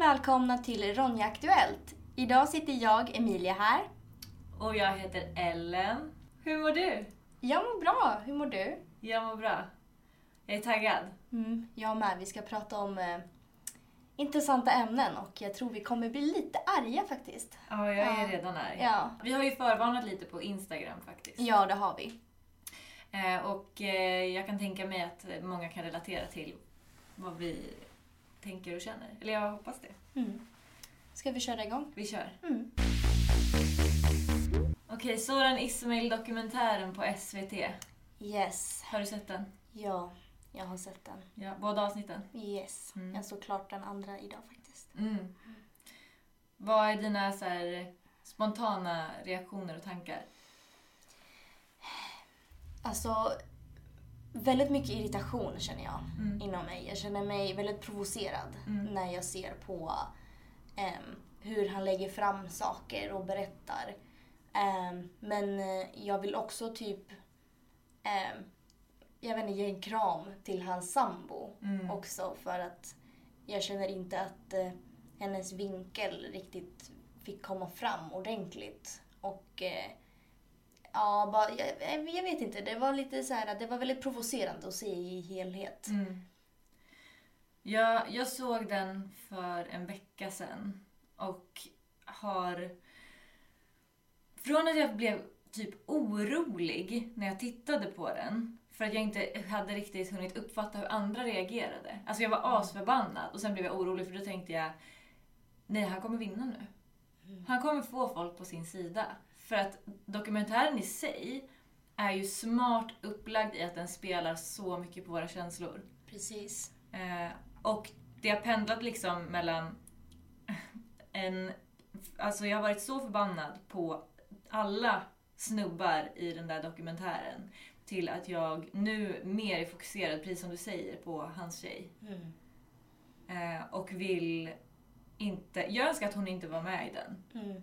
välkomna till Ronja Aktuellt. Idag sitter jag, Emilia, här. Och jag heter Ellen. Hur mår du? Jag mår bra. Hur mår du? Jag mår bra. Jag är taggad. Mm, jag med. Vi ska prata om eh, intressanta ämnen och jag tror vi kommer bli lite arga faktiskt. Ja, jag är Ja. redan arg. Ja, Vi har ju förvarnat lite på Instagram faktiskt. ja det har vi. Eh, och eh, jag kan tänka mig att många kan relatera till vad vi tänker och känner. Eller jag hoppas det. Mm. Ska vi köra igång? Vi kör. Mm. Okej, Soran Ismail-dokumentären på SVT. Yes. Har du sett den? Ja, jag har sett den. Ja, båda avsnitten? Yes. Mm. Jag såg klart den andra idag faktiskt. Mm. Vad är dina så här, spontana reaktioner och tankar? Alltså, väldigt mycket irritation känner jag Mm. inom mig. Jag känner mig väldigt provocerad Mm. när jag ser på em, hur han lägger fram saker och berättar. Em, men eh, jag vill också typ em, jag vet inte, ge en kram till hans sambo Mm. också för att jag känner inte att eh, hennes vinkel riktigt fick komma fram ordentligt. Och eh, ja, bara, jag, jag vet inte, det var lite så här, det var väldigt provocerande att se i helhet. Mm. Jag, jag såg den för en vecka sedan och har... Från att jag blev typ orolig när jag tittade på den för att jag inte hade riktigt hunnit uppfatta hur andra reagerade. Alltså jag var asförbannad och sen blev jag orolig för då tänkte jag nej, han kommer vinna nu. Han kommer få folk på sin sida. För att dokumentären i sig är ju smart upplagd i att den spelar så mycket på våra känslor. Precis. Eh, och det har pendlat liksom mellan en... Alltså jag har varit så förbannad på alla snubbar i den där dokumentären till att jag nu mer är fokuserad, precis som du säger, på hans tjej. Mm. Eh, och vill inte... Jag önskar att hon inte var med i den. Mm.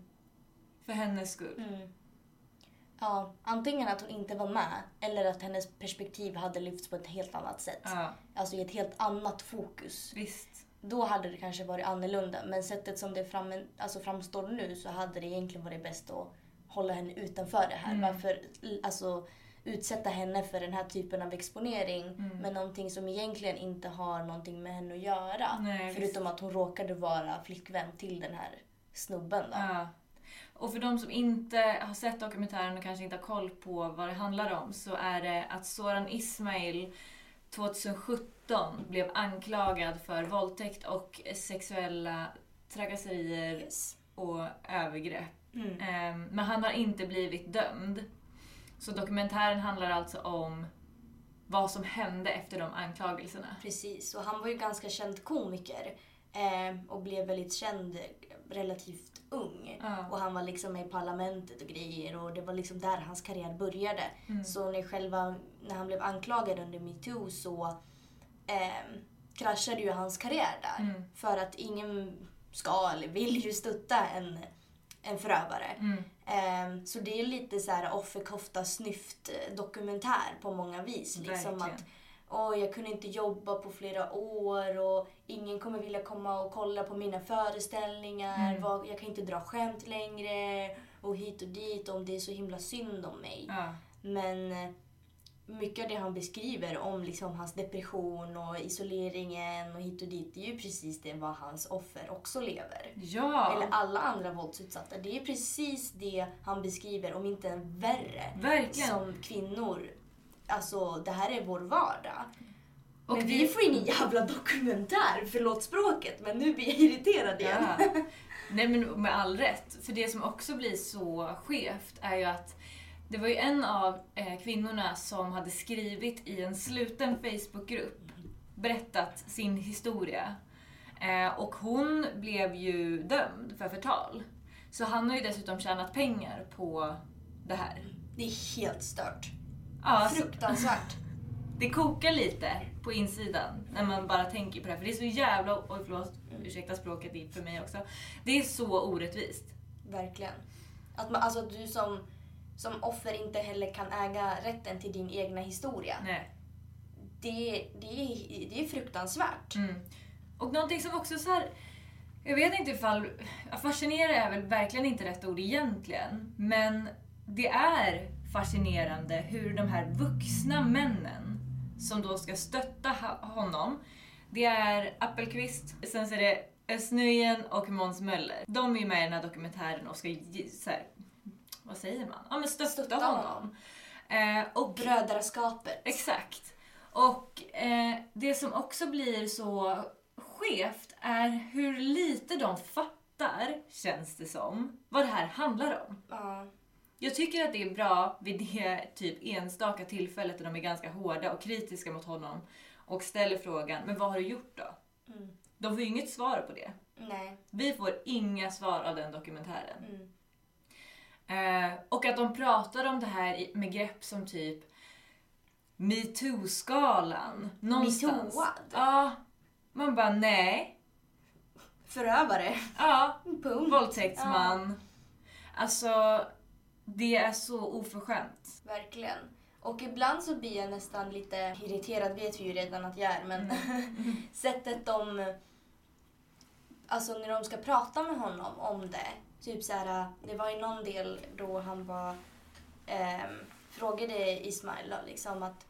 För hennes skull. Mm. Ja, antingen att hon inte var med eller att hennes perspektiv hade lyfts på ett helt annat sätt. Ja, Alltså i ett helt annat fokus. visst. Då hade det kanske varit annorlunda. Men sättet som det fram, alltså framstår nu så hade det egentligen varit bäst att hålla henne utanför det här. Mm. Varför alltså, utsätta henne för den här typen av exponering Mm. med någonting som egentligen inte har någonting med henne att göra. Nej, Förutom att hon råkade vara flickvän till den här snubben. Då. Ja. Och för de som inte har sett dokumentären och kanske inte har koll på vad det handlar om så är det att Soran Ismail 2017 blev anklagad för våldtäkt och sexuella trakasserier Yes. och övergrepp. Mm. Ehm, Men han har inte blivit dömd. Så dokumentären handlar alltså om vad som hände efter de anklagelserna. Precis, och han var ju ganska känd komiker eh, och blev väldigt känd relativt ung. Ja. Och han var liksom med i parlamentet och grejer och det var liksom där hans karriär började. Mm. Så när, själva, när han blev anklagad under metoo så eh, kraschade ju hans karriär där. Mm. För att ingen ska eller vill ju stötta en, en förövare. Mm. Eh, så det är lite så här offerkofta snyft eh, dokumentär på många vis. Liksom Verkligen. att Åh, jag kunde inte jobba på flera år och ingen kommer vilja komma och kolla på mina föreställningar. Mm. Vad, jag kan inte dra skämt längre och hit och dit om det är så himla synd om mig. Ja. Men eh, mycket av det han beskriver om liksom hans depression och isoleringen och hit och dit, det är ju precis det vad hans offer också lever. ja. Eller alla andra våldsutsatta. Det är precis det han beskriver, om inte en värre. Verkligen. Som kvinnor. Alltså, det här är vår vardag. Och men det- vi får ingen jävla dokumentär, förlåt språket, men nu blir jag irriterad igen. Ja. Nej men med all rätt. För det som också blir så skevt är ju att det var ju en av eh, kvinnorna som hade skrivit i en sluten Facebookgrupp, berättat sin historia. Eh, och hon blev ju dömd för förtal. Så han har ju dessutom tjänat pengar på det här. Det är helt stört. Ja, så Fruktansvärt. det kokar lite på insidan när man bara tänker på det här. För det är så jävla, oj förlåt, ursäkta språket det är för mig också. Det är så orättvist. Verkligen. Att man, alltså att du som, som offer inte heller kan äga rätten till din egna historia. Nej. Det, det, är, det är fruktansvärt. Mm. Och någonting som också så här, Jag vet inte ifall... Fascinerande är väl verkligen inte rätt ord egentligen. Men det är fascinerande hur de här vuxna männen som då ska stötta honom. Det är Appelqvist, sen så är det Östnöjen och Måns Möller. De är ju med i den här dokumentären och ska så här, vad säger man? Ja men stötta, Stötta honom. Eh, och Brödraskapet. Exakt. Och eh, det som också blir så skevt är hur lite de fattar, känns det som, vad det här handlar om. Ja. Jag tycker att det är bra vid det typ enstaka tillfället där de är ganska hårda och kritiska mot honom och ställer frågan, men vad har du gjort då? Mm. De får ju inget svar på det. Nej. Vi får inga svar av den dokumentären. Mm. Eh, och att de pratar om det här med grepp som typ metoo-skalan. Någonstans. Metooad? Ja. Man bara nej. Förövare. Ja. Punkt. Våldtäktsman. Alltså, det är så oförskämt. Verkligen. Och ibland så blir jag nästan lite irriterad, vet vi ju redan att jag är, men sättet de... Alltså när de ska prata med honom om det. Typ så här, det var i någon del då han var... ehm, frågade Ismail liksom att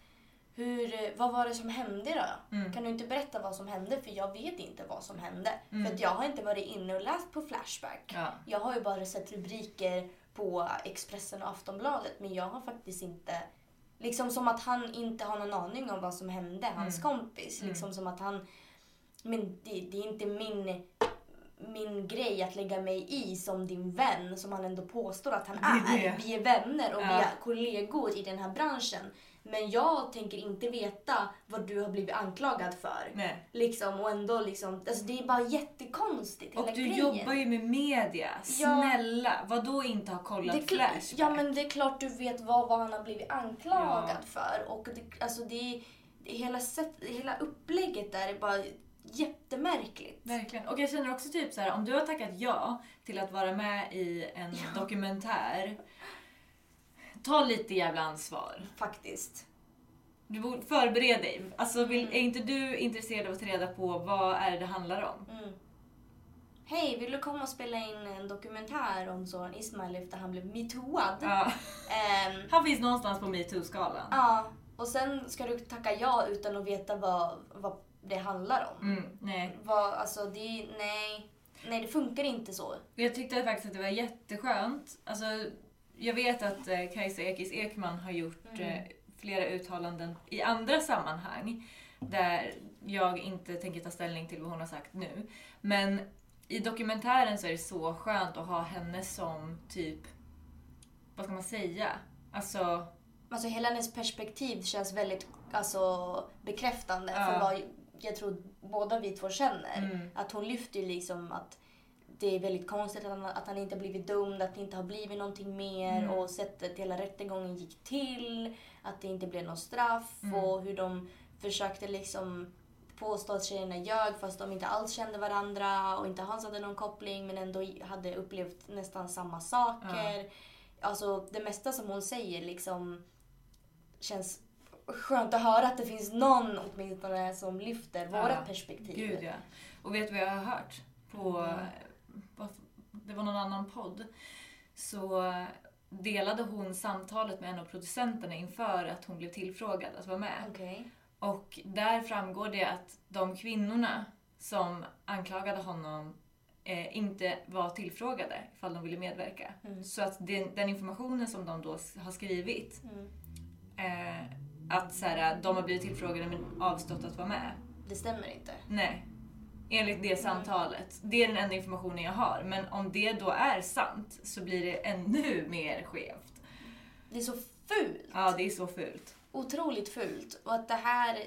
hur, vad var det som hände då? Mm. Kan du inte berätta vad som hände? För jag vet inte vad som hände. Mm. För att jag har inte varit inne och läst på Flashback. Ja. Jag har ju bara sett rubriker på Expressen och Aftonbladet men jag har faktiskt inte... Liksom som att han inte har någon aning om vad som hände, hans Mm. kompis. Mm. Liksom som att han... Men det, det är inte min, min grej att lägga mig i som din vän som han ändå påstår att han är det. Vi är vänner och vi Ja. är kollegor i den här branschen. Men jag tänker inte veta vad du har blivit anklagad för. Nej. Liksom, och ändå liksom, alltså det är bara jättekonstigt. Och du grejen. jobbar ju med media. Snälla, vad då inte ha kollat Det Flashback? Ja men det är klart du vet vad, vad han har blivit anklagad Ja. för. Och det, alltså det, hela, sätt, hela upplägget där är bara jättemärkligt. Verkligen. Och jag känner också typ så här, om du har tackat ja till att vara med i en Ja. dokumentär, ta lite jävla ansvar. Faktiskt. Du borde förbereda dig. Alltså, vill, Mm. är inte du intresserad av att ta reda på vad är det det handlar om? Mm. Hej, vill du komma och spela in en dokumentär om Soran Ismail efter han blev metooad? Ja. Ehm, Han finns någonstans på metoo-skalan. ja, och sen ska du tacka ja utan att veta vad, vad det handlar om. Mm, nej. Vad, alltså det, nej. Nej, det funkar inte så. Jag tyckte faktiskt att det var jätteskönt. Alltså, jag vet att eh, Kajsa Ekis Ekman har gjort Mm. eh, flera uttalanden i andra sammanhang där jag inte tänker ta ställning till vad hon har sagt nu. Men i dokumentären så är det så skönt att ha henne som typ, vad ska man säga? Alltså, Alltså hela hennes perspektiv känns väldigt alltså, bekräftande Ja. för vad jag tror båda vi två känner. mm, Att hon lyfter ju liksom att det är väldigt konstigt att han, att han inte har blivit dömd, att det inte har blivit någonting mer Mm. och sättet hela rättegången gick till, att det inte blev något straff Mm. och hur de försökte liksom påstå att tjejerna ljög fast de inte alls kände varandra och inte alls hade någon koppling men ändå hade upplevt nästan samma saker. Alltså det mesta som hon säger liksom känns skönt att höra att det finns någon åtminstone som lyfter Ja, våra perspektiv. gud ja. Och vet du vad jag har hört? På, Mm. det var någon annan podd. Så delade hon samtalet med en av producenterna inför att hon blev tillfrågad att vara med. Okej. Och där framgår det att de kvinnorna som anklagade honom eh, inte var tillfrågade ifall de ville medverka. Mm. Så att den, den informationen som de då har skrivit, Mm. eh, att så här, de har blivit tillfrågade men avstått att vara med. Det stämmer inte. Nej. Enligt det samtalet. Det är den enda informationen jag har. Men om det då är sant så blir det ännu mer skevt. Det är så fult. Ja, det är så fult. Otroligt fult. Och att det här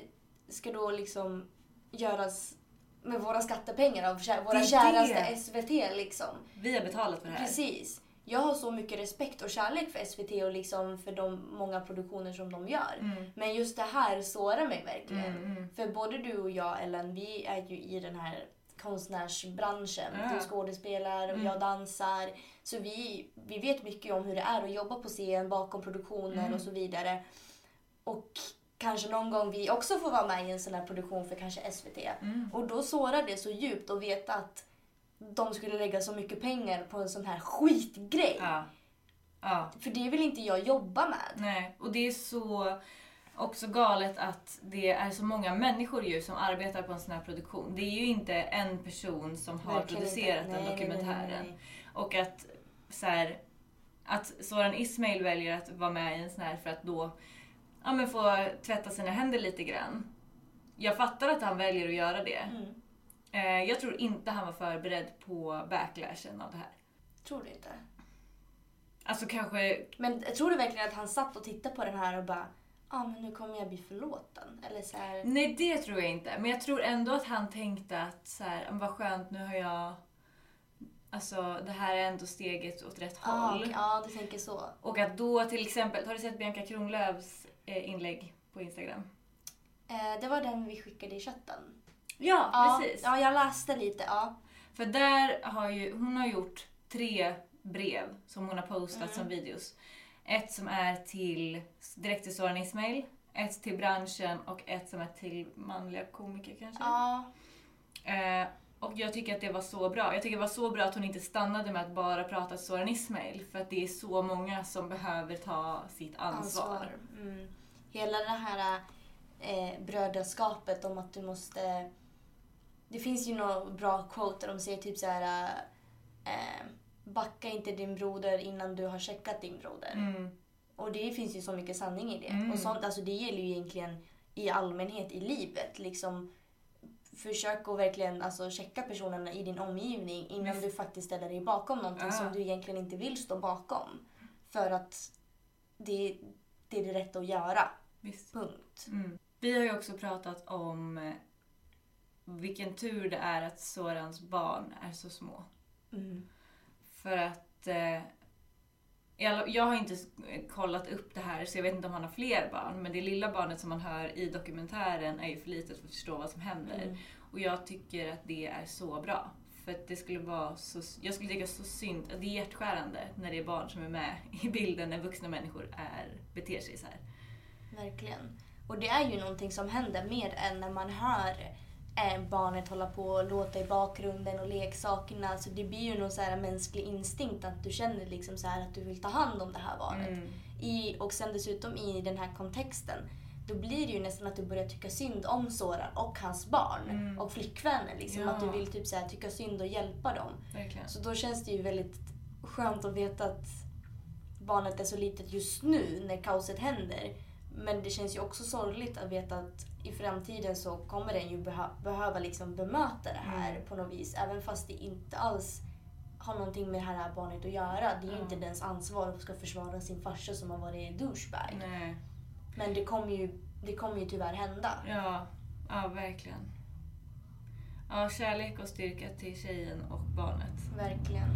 ska då liksom göras med våra skattepengar av våra käraste det. SVT liksom. Vi har betalat för det här. Precis. Jag har så mycket respekt och kärlek för SVT och liksom för de många produktioner som de gör. Mm. Men just det här sårar mig verkligen. Mm, mm. För både du och jag Ellen, vi är ju i den här konstnärsbranschen. Ja. Du skådespelar och Mm. jag dansar. Så vi, vi vet mycket om hur det är att jobba på scen, bakom produktionen Mm. och så vidare. Och kanske någon gång vi också får vara med i en sån här produktion för kanske SVT. Mm. Och då sårar det så djupt att veta att de skulle lägga så mycket pengar på en sån här skitgrej. Ja. Ja. För det vill inte jag jobba med. Nej, och det är så också galet att det är så många människor ju som arbetar på en sån här produktion. Det är ju inte en person som har Verkligen producerat inte. den Nej, nej, nej, dokumentären. nej. Och att så här, att Soran Ismail väljer att vara med i en sån här för att då ja, men få tvätta sina händer lite grann. Jag fattar att han väljer att göra det. Mm. Eh, jag tror inte han var förberedd på backlashen av det här. Tror du inte? Alltså kanske Men tror du verkligen att han satt och tittade på den här och bara ja ah, men nu kommer jag bli förlåten? Eller så här, Nej, det tror jag inte. Men jag tror ändå att han tänkte att så här, "Men vad skönt, nu har jag... Alltså, det här är ändå steget åt rätt ah, håll. okej, ja du tänker så. Och att då till exempel, har du sett Bianca Kronlöfs eh, inlägg på Instagram? Eh, det var den vi skickade i chatten. Ja, Ja, precis. ja jag läste lite. Ja. För där har ju, hon har gjort tre brev som hon har postat Mm. som videos. Ett som är till, direkt till Soran Ismail, ett till branschen och ett som är till manliga komiker kanske. ja. Eh, och jag tycker att det var så bra. Jag tycker det var så bra att hon inte stannade med att bara prata till Soran Ismail. För att det är så många som behöver ta sitt ansvar. Mm. Hela det här eh, brödraskapet om att du måste... Det finns ju några bra quote där de säger typ så här... Eh, backa inte din broder innan du har checkat din broder. Mm. Och det finns ju så mycket sanning i det. Mm. Och sånt, alltså det gäller ju egentligen i allmänhet i livet. Liksom, försök att verkligen alltså, checka personerna i din omgivning innan Visst. du faktiskt ställer dig bakom någonting Ja. som du egentligen inte vill stå bakom. För att det, det är det rätta att göra. Visst. Punkt. Mm. Vi har ju också pratat om eh, vilken tur det är att Sorans barn är så små. Mm. För att eh, jag har inte kollat upp det här så jag vet inte om han har fler barn. Men det lilla barnet som man hör i dokumentären är ju för litet för att förstå vad som händer. Mm. Och jag tycker att det är så bra. För att det skulle vara så, jag skulle tycka så synd, det är hjärtskärande när det är barn som är med i bilden när vuxna människor är, beter sig så här. Verkligen. Och det är ju någonting som händer mer än när man hör barnet hålla på och låta i bakgrunden och leksakerna. Alltså det blir ju någon så här mänsklig instinkt att du känner liksom så här att du vill ta hand om det här barnet. Mm. I, och sen dessutom i den här kontexten, då blir det ju nästan att du börjar tycka synd om Soran och hans barn Mm. och flickvänner. Liksom, Ja. Att du vill typ så här, tycka synd och hjälpa dem. Verkligen. Så då känns det ju väldigt skönt att veta att barnet är så litet just nu när kaoset händer. Men det känns ju också sorgligt att veta att i framtiden så kommer den ju behö- behöva liksom bemöta det här Mm. på något vis. Även fast det inte alls har någonting med det här barnet att göra. Det är ju Ja. inte dens ansvar att ska försvara sin farsa som har varit douchebag. Nej. Men det kommer ju, det kommer ju tyvärr hända. Ja, ja verkligen. Ja, kärlek och styrka till tjejen och barnet. Verkligen.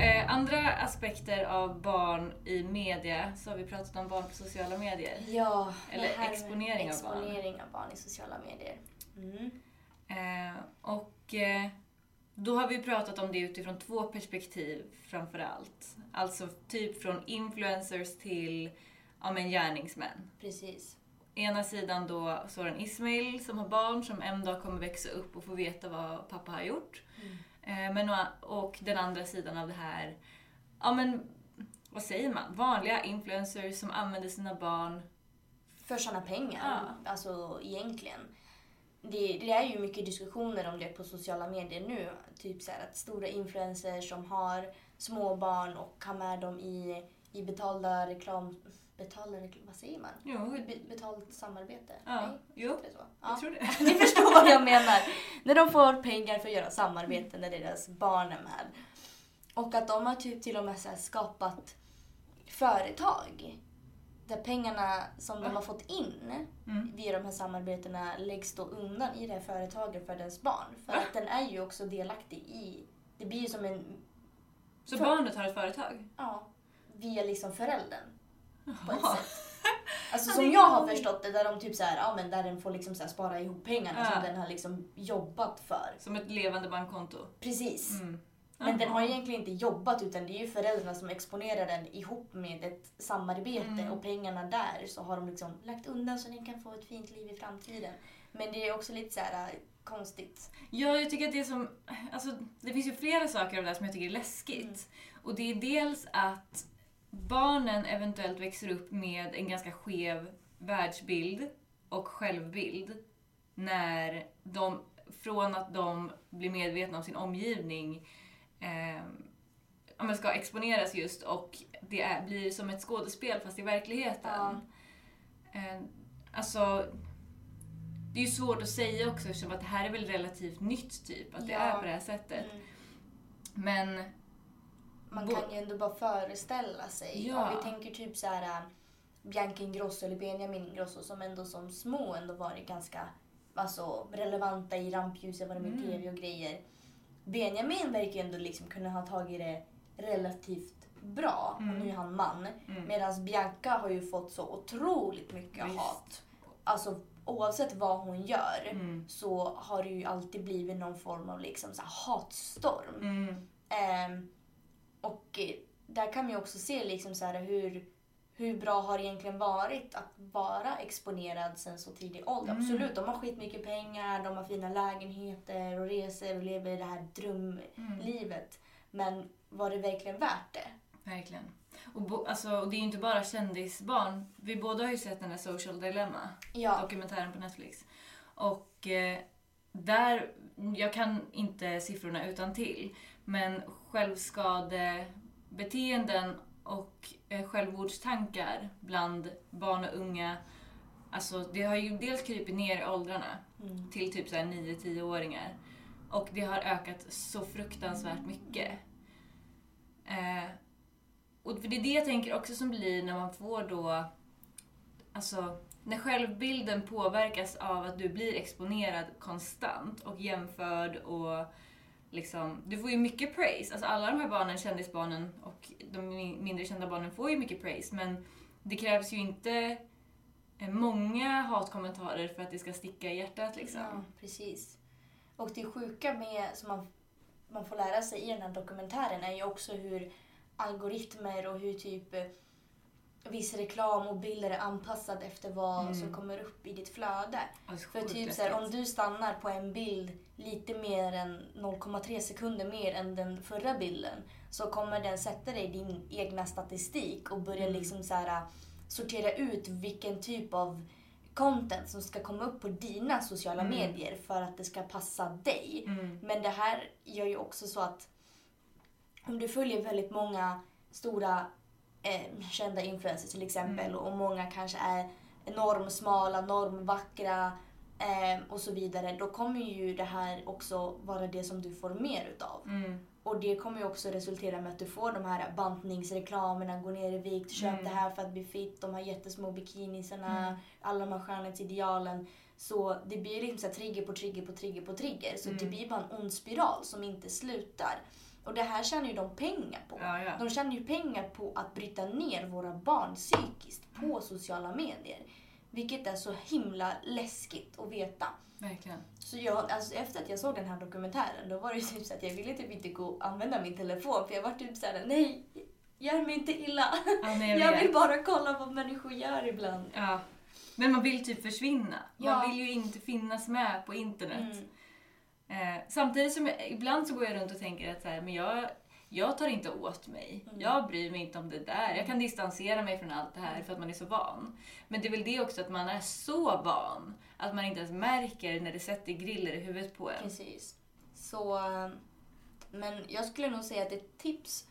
Eh, andra aspekter av barn i media, så har vi pratat om barn på sociala medier. Ja, Eller med exponering av barn. exponering av barn i sociala medier. Mm. Eh, och eh, då har vi pratat om det utifrån två perspektiv framför allt. Alltså typ från influencers till ja, men gärningsmän. Precis. Ena sidan då Soran Ismail som har barn som en dag kommer växa upp och få veta vad pappa har gjort. Mm. Eh, men, och den andra sidan av det här, ja men vad säger man? Vanliga influencers som använder sina barn. För sådana pengar, Ja. alltså egentligen. Det, det är ju mycket diskussioner om det på sociala medier nu. Typ så här att stora influencers som har små barn och har med dem i, i betalda reklam... Betalda reklam... Vad säger man? Jo, Be, betalt samarbete? ja, Nej, jo, det så? Ja. jag tror det. Ni förstår vad jag menar. När de får pengar för att göra samarbete när deras barn är med. Och att de har typ till och med skapat företag. Där pengarna som Va? de har fått in Mm. via de här samarbetena läggs då undan i det här företaget för dens barn. För Va? att den är ju också delaktig i... Det blir ju som en... Så För- barnet har ett företag? Ja, via liksom föräldern. På ett sätt. Alltså som jag har förstått det, där de typ så här, ja men där den får liksom så här spara ihop pengarna Ja. som den har liksom jobbat för. Som ett levande bankkonto? Precis. Mm. Men den har egentligen inte jobbat utan det är ju föräldrarna som exponerar den ihop med ett samarbete Mm. och pengarna där så har de liksom lagt undan så den kan få ett fint liv i framtiden. Men det är också lite så här äh, konstigt. Ja, jag tycker att det är som... Alltså, det finns ju flera saker av det här som jag tycker är läskigt. Mm. Och det är dels att barnen eventuellt växer upp med en ganska skev världsbild och självbild när de, från att de blir medvetna om sin omgivning, eh, ska exponeras just och det är, blir som ett skådespel fast i verkligheten. Ja. Eh, alltså, det är ju svårt att säga också eftersom att det här är väl relativt nytt typ, att det Ja. är på det här sättet. Mm. Men Man Bo- kan ju ändå bara föreställa sig. Ja. Om vi tänker typ så här äh, Bianca Ingrosso eller Benjamin Ingrosso som ändå som små ändå varit ganska alltså, relevanta i rampljuset, varit med Mm. tv och grejer. Benjamin verkar ju ändå liksom kunna ha tagit det relativt bra och Mm. nu är han man. Mm. Medan Bianca har ju fått så otroligt mycket Visst. hat. Alltså oavsett vad hon gör Mm. så har det ju alltid blivit någon form av liksom så hatstorm. Mm. Ehm, och eh, där kan man ju också se liksom så här hur, hur bra har det egentligen varit att vara exponerad sen så tidig ålder. Mm. Absolut, de har skitmycket pengar, de har fina lägenheter och reser och lever det här drömlivet. Men var det verkligen värt det? Verkligen. Och, bo, alltså, och det är ju inte bara kändisbarn. Vi båda har ju sett den där Social Dilemma, Ja, dokumentären på Netflix. Och eh, där, jag kan inte siffrorna utan till, men självskadebeteenden och eh, självmordstankar bland barn och unga, alltså det har ju dels krypit ner i åldrarna mm. till typ så här 9-10-åringar. Och det har ökat så fruktansvärt mycket. Eh, och för det är det jag tänker också som blir när man får då... Alltså, när självbilden påverkas av att du blir exponerad konstant och jämförd och liksom... Du får ju mycket praise. Alltså alla de här barnen, kändisbarnen och de mindre kända barnen får ju mycket praise men det krävs ju inte eh, många hatkommentarer för att det ska sticka i hjärtat liksom. ja precis. Och det sjuka med, som man, man får lära sig i den här dokumentären är ju också hur algoritmer och hur typ eh, viss reklam och bilder är anpassad efter vad Mm. som kommer upp i ditt flöde. Alltså, För typ så här, om du stannar på en bild lite mer än 0,3 sekunder mer än den förra bilden så kommer den sätta dig i din egna statistik och börja Mm. liksom så här, sortera ut vilken typ av content som ska komma upp på dina sociala Mm. medier för att det ska passa dig. Mm. Men det här gör ju också så att om du följer väldigt många stora eh, kända influencers till exempel Mm. och många kanske är normsmala, normvackra eh, och så vidare. Då kommer ju det här också vara det som du får mer utav. Mm. Och det kommer ju också resultera med att du får de här bantningsreklamerna, gå ner i vikt, köp Mm. det här för att bli fit, de här jättesmå bikinisarna, Mm. alla de här skönhetsidealen. Så det blir liksom så trigger på trigger på trigger på trigger. Så det Mm. blir bara en ond spiral som inte slutar. Och det här tjänar ju de pengar på. Ja, ja. De tjänar ju pengar på att bryta ner våra barn psykiskt på sociala medier. Vilket är så himla läskigt att veta. Verkligen. Så jag, alltså efter att jag såg den här dokumentären då var det typ så att jag ville typ inte gå och använda min telefon för jag var typ såhär, nej, gör mig inte illa. Ja, men jag, Jag vill bara kolla vad människor gör ibland. Ja. Men man vill typ försvinna. Man vill ju inte finnas med på internet. Mm. Eh, samtidigt som jag, ibland så går jag runt och tänker att så här, men jag, jag tar inte åt mig. Mm. Jag bryr mig inte om det där. Jag kan distansera mig från allt det här för att man är så van. Men det är väl det också att man är så van att man inte ens märker när det sätter griller i huvudet på en. Precis. Så, men jag skulle nog säga att ett tips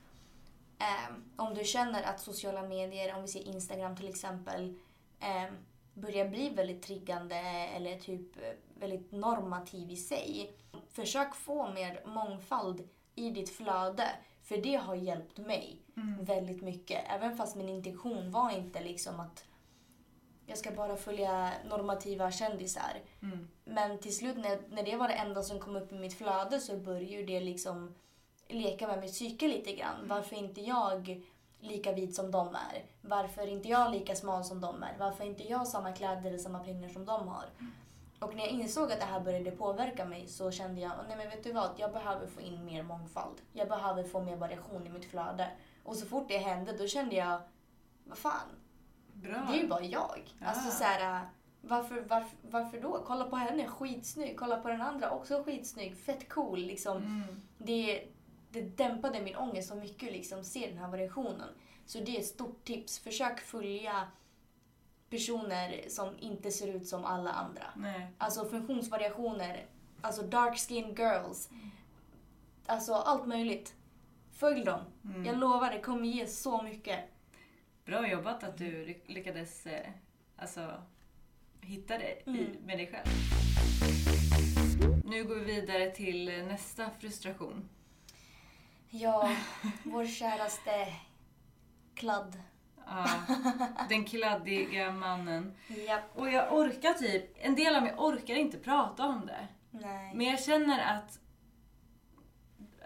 eh, om du känner att sociala medier, om vi ser Instagram till exempel, eh, börjar bli väldigt triggande eller typ väldigt normativ i sig. Försök få mer mångfald i ditt flöde. För det har hjälpt mig Mm. väldigt mycket. Även fast min intention var inte liksom att jag ska bara följa normativa kändisar. Mm. Men till slut när, när det var det enda som kom upp i mitt flöde så började det liksom leka med mitt psyke lite grann. Varför är inte jag lika vit som de är? Varför är inte jag lika smal som de är? Varför är inte jag samma kläder eller samma pengar som de har? Och när jag insåg att det här började påverka mig så kände jag, nej men vet du vad, jag behöver få in mer mångfald. Jag behöver få mer variation i mitt flöde. Och så fort det hände då kände jag, vad fan, Bra. det är ju bara jag. Ja. Alltså så här, varför, varför, varför då? Kolla på henne, skitsnygg. Kolla på den andra, också skitsnygg. Fett cool liksom. Mm. Det, det dämpade min ångest så mycket liksom, se den här variationen. Så det är ett stort tips. Försök följa personer som inte ser ut som alla andra. Nej. Alltså funktionsvariationer, alltså dark skin girls. Alltså allt möjligt. Följ dem. Mm. Jag lovar, det kommer ge så mycket. Bra jobbat att du ly- lyckades eh, alltså, hitta dig i, Mm. med dig själv. Nu går vi vidare till nästa frustration. Ja, vår käraste kladd. Ja, den kladdiga mannen. Japp. Och jag orkar typ, en del av mig orkar inte prata om det. Nej. Men jag känner att,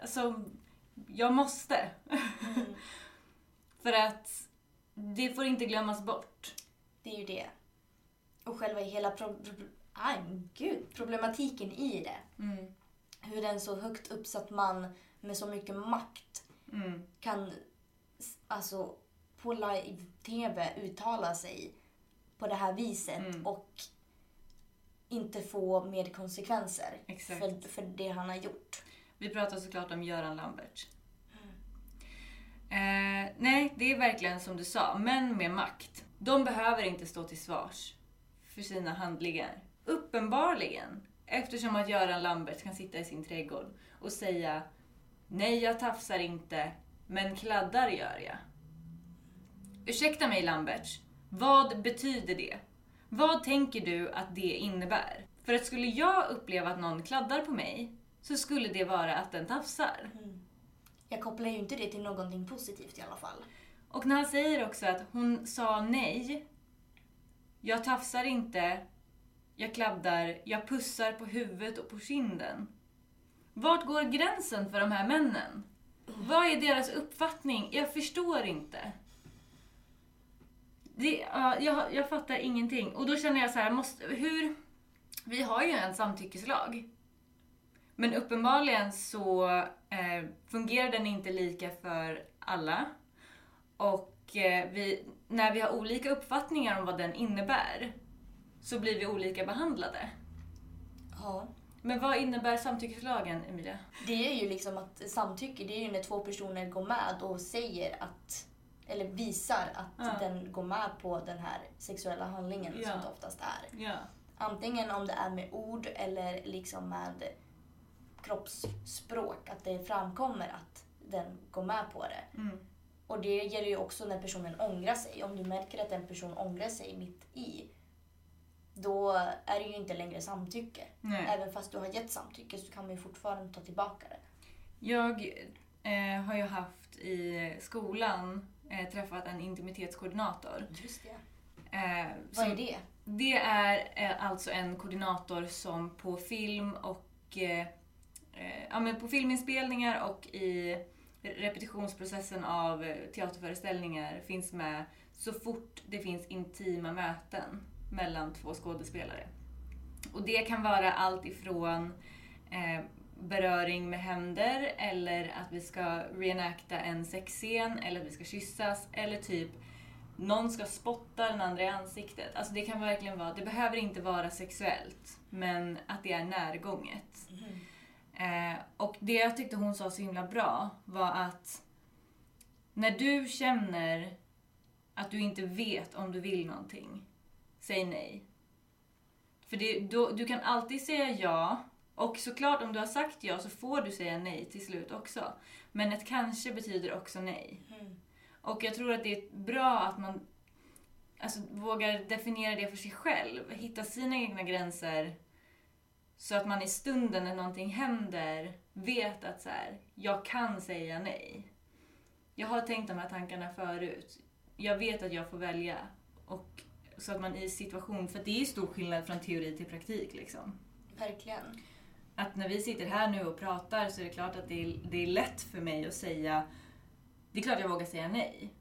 alltså, jag måste. Mm. För att det får inte glömmas bort. Det är ju det. Och själva hela pro- aj, gud, problematiken i det. Mm. Hur en så högt uppsatt man med så mycket makt Mm. kan alltså på live-tv uttala sig på det här viset Mm. och inte få med konsekvenser Exakt. för, för det han har gjort. Vi pratar såklart om Göran Lambert. Eh, nej, det är verkligen som du sa, män med makt. De behöver inte stå till svars för sina handlingar. Uppenbarligen. Eftersom att Göran Lambert kan sitta i sin trädgård och säga Nej, jag tafsar inte, men kladdar gör jag. Ursäkta mig Lambert, vad betyder det? Vad tänker du att det innebär? För att skulle jag uppleva att någon kladdar på mig så skulle det vara att den tafsar. Jag kopplar ju inte det till någonting positivt i alla fall. Och när han säger också att hon sa nej, jag tafsar inte, jag kladdar, jag pussar på huvudet och på kinden. Vart går gränsen för de här männen? Vad är deras uppfattning? Jag förstår inte. Det, uh, jag, jag fattar ingenting. Och då känner jag så här, måste, hur... Vi har ju en samtyckeslag. Men uppenbarligen så eh, fungerar den inte lika för alla. Och eh, vi, när vi har olika uppfattningar om vad den innebär så blir vi olika behandlade. Ja. Men vad innebär samtyckeslagen, Emilia? Det är ju liksom att samtycke, det är ju när två personer går med och säger att, eller visar att Ja. den går med på den här sexuella handlingen Ja. som det oftast är. Ja. Antingen om det är med ord eller liksom med kroppsspråk, att det framkommer att den går med på det. Mm. Och det gäller ju också när personen ångrar sig. Om du märker att en person ångrar sig mitt i, då är det ju inte längre samtycke. Nej. Även fast du har gett samtycke så kan man ju fortfarande ta tillbaka det. Jag eh, har ju haft i skolan eh, träffat en intimitetskoordinator. Just det. Eh, Vad är det? Det är eh, alltså en koordinator som på film och eh, eh, ja, men på filminspelningar och i repetitionsprocessen av teaterföreställningar finns med så fort det finns intima möten mellan två skådespelare. Och det kan vara allt ifrån eh, beröring med händer eller att vi ska reenacta en sexscen eller att vi ska kyssas eller typ någon ska spotta den andra i ansiktet. Alltså det kan verkligen vara, det behöver inte vara sexuellt, men att det är närgånget. Eh, och det jag tyckte hon sa så himla bra var att när du känner att du inte vet om du vill någonting, säg nej. För det, då, du kan alltid säga ja, och såklart om du har sagt ja så får du säga nej till slut också. Men ett kanske betyder också nej. Mm. Och jag tror att det är bra att man alltså, vågar definiera det för sig själv. Hitta sina egna gränser. Så att man i stunden när någonting händer vet att så här, jag kan säga nej. Jag har tänkt de här tankarna förut. Jag vet att jag får välja. Och så att man i situation, för det är ju stor skillnad från teori till praktik liksom. Verkligen. Att när vi sitter här nu och pratar så är det klart att det är, det är lätt för mig att säga det är klart jag vågar säga nej.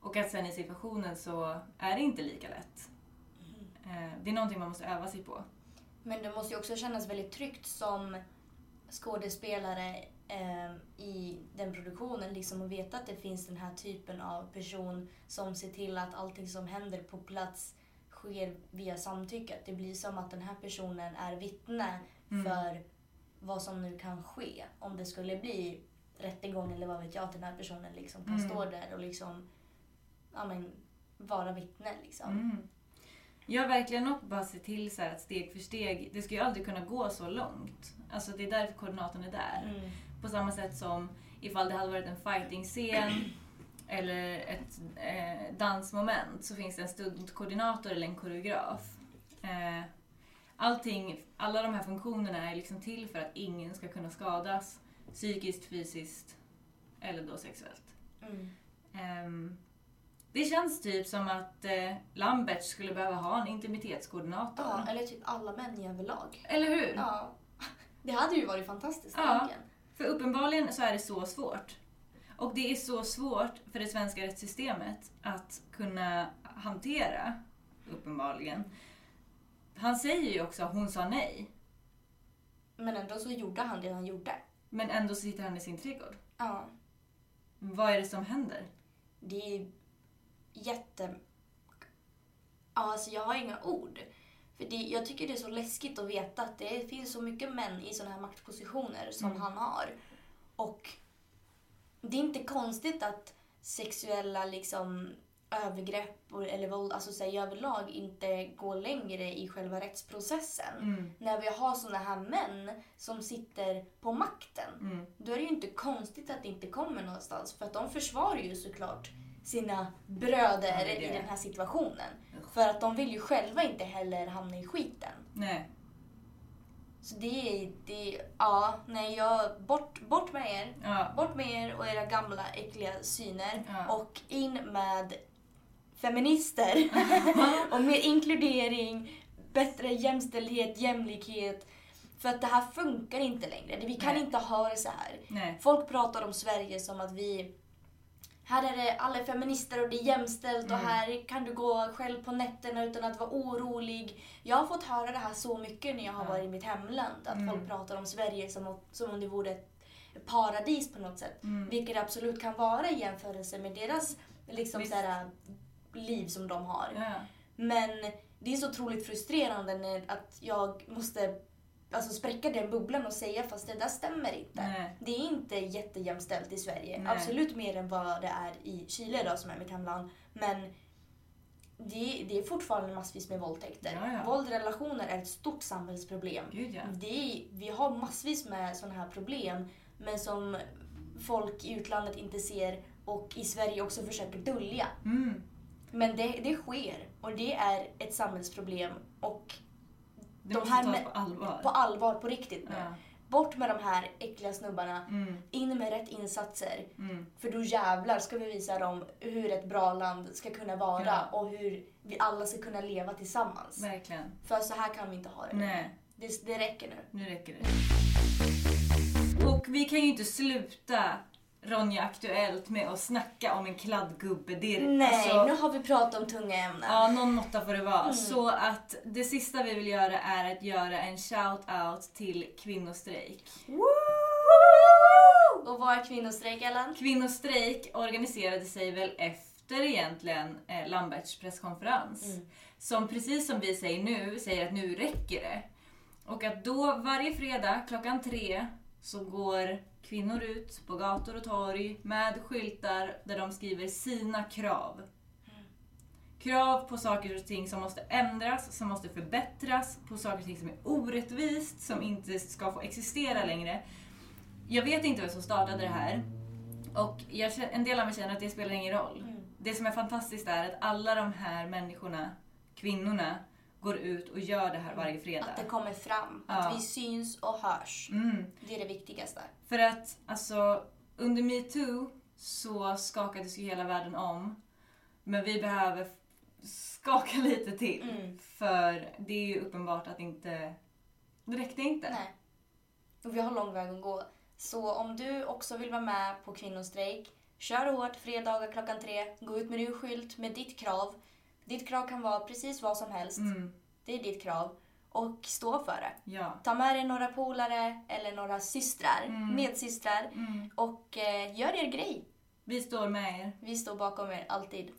Och att sen i situationen så är det inte lika lätt. Eh, Det är någonting man måste öva sig på. Men det måste ju också kännas väldigt tryggt som skådespelare i den produktionen. Liksom att veta att det finns den här typen av person som ser till att allting som händer på plats sker via samtycke. Att det blir som att den här personen är vittne Mm. för vad som nu kan ske. Om det skulle bli rättegång eller vad vet jag, att den här personen liksom kan Mm. stå där och liksom ja, men, vara vittne. Liksom. Mm. Ja, verkligen och bara se till så att steg för steg, det ska ju aldrig kunna gå så långt. Alltså det är därför koordinatorn är där. Mm. På samma sätt som ifall det hade varit en fighting-scen eller ett eh, dansmoment så finns det en stuntkoordinator eller en koreograf. Eh, allting, alla de här funktionerna är liksom till för att ingen ska kunna skadas psykiskt, fysiskt eller då sexuellt. Mm. Ehm, det känns typ som att eh, Lambert skulle behöva ha en intimitetskoordinator. Ja, eller typ alla män i överlag. Eller hur? Ja. Det hade ju varit fantastiskt Ja. egentligen. För uppenbarligen så är det så svårt. Och det är så svårt för det svenska rättssystemet att kunna hantera, uppenbarligen. Han säger ju också att hon sa nej, Men ändå så gjorde han det han gjorde. men ändå så sitter han i sin trädgård. Ja. Vad är det som händer? Det är jätte... Ja, alltså jag har inga ord. För det, jag tycker det är så läskigt att veta att det finns så mycket män i sådana här maktpositioner som Mm. han har. Och det är inte konstigt att sexuella liksom övergrepp eller våld, alltså så här, överlag inte går längre i själva rättsprocessen. Mm. När vi har sådana här män som sitter på makten. Mm. Då är det ju inte konstigt att det inte kommer någonstans. För att de försvarar ju såklart sina bröder Ja, i den här situationen. För att de vill ju själva inte heller hamna i skiten. Nej. Så det är, det är- ja, nej jag, bort, bort med er. Ja. Bort med er och era gamla äckliga syner. Ja. Och in med feminister. och mer inkludering, bättre jämställdhet, jämlikhet. För att det här funkar inte längre. Vi kan Nej. inte ha det så här. Nej. Folk pratar om Sverige som att vi... Här är det alla är feminister och det är jämställt och Mm. här kan du gå själv på nätterna utan att vara orolig. Jag har fått höra det här så mycket när jag har varit i mitt hemland. Att Mm. folk pratar om Sverige som, om- som om det vore ett paradis på något sätt. Mm. Vilket det absolut kan vara i jämförelse med deras liksom, Visst. så här, liv som de har. Ja. Men det är så otroligt frustrerande när, att jag måste alltså, spräcka den bubblan och säga fast det där stämmer inte. Nej. Det är inte jättejämställt i Sverige. Nej. Absolut mer än vad det är i Chile då, som är mitt hemland. Men det, det är fortfarande massvis med våldtäkter. Ja, ja. Våld i relationer är ett stort samhällsproblem. Gud ja. Det vi har massvis med sådana här problem men som folk i utlandet inte ser och i Sverige också försöker dölja. Mm. Men det, det sker och det är ett samhällsproblem och Det De här tas på allvar. på allvar, på riktigt nu. Ja. Bort med de här äckliga snubbarna, Mm. in med rätt insatser. Mm. För då jävlar ska vi visa dem hur ett bra land ska kunna vara Ja. och hur vi alla ska kunna leva tillsammans. Verkligen. För så här kan vi inte ha det. Nej. Det, det räcker nu. Nu räcker det. Och vi kan ju inte sluta Ronja Aktuellt med att snacka om en kladdgubbe. Det är, Nej, alltså, nu har vi pratat om tunga ämnen. Ja, någon måtta får det vara. Mm. Så att det sista vi vill göra är att göra en shout-out till kvinnostrejk. Woo! Och vad är kvinnostrejk, Ellen? Kvinnostrejk organiserade sig väl efter egentligen eh, Lamberts presskonferens. Mm. Som precis som vi säger nu, säger att nu räcker det. Och att då varje fredag klockan tre så går kvinnor ut på gator och torg med skyltar där de skriver sina krav. Krav på saker och ting som måste ändras, som måste förbättras, på saker och ting som är orättvist, som inte ska få existera längre. Jag vet inte vem som startade det här. Och jag, en del av mig känner att det spelar ingen roll. Mm. Det som är fantastiskt är att alla de här människorna, kvinnorna, går ut och gör det här varje fredag. Att det kommer fram. Ja. Att vi syns och hörs. Mm. Det är det viktigaste. För att alltså, under metoo så skakades ju hela världen om. Men vi behöver skaka lite till. Mm. För det är ju uppenbart att inte... Det räckte inte. Nej. Och vi har lång väg att gå. Så om du också vill vara med på kvinnostrejk, kör hårt fredagar klockan tre. Gå ut med din skylt med ditt krav. Ditt krav kan vara precis vad som helst. Mm. Det är ditt krav. och stå för det. Ja. Ta med dig några polare eller några systrar, Mm. medsystrar Mm. och eh, gör er grej. Vi står med er. Vi står bakom er alltid.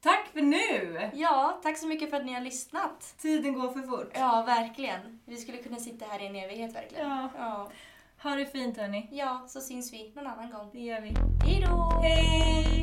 Tack för nu! Ja, tack så mycket för att ni har lyssnat. Tiden går för fort. Ja, verkligen. Vi skulle kunna sitta här i en evighet verkligen. Ja. Ja, Ha det fint hörni. ja så syns vi någon annan gång. Det gör vi. Hej då! Hej!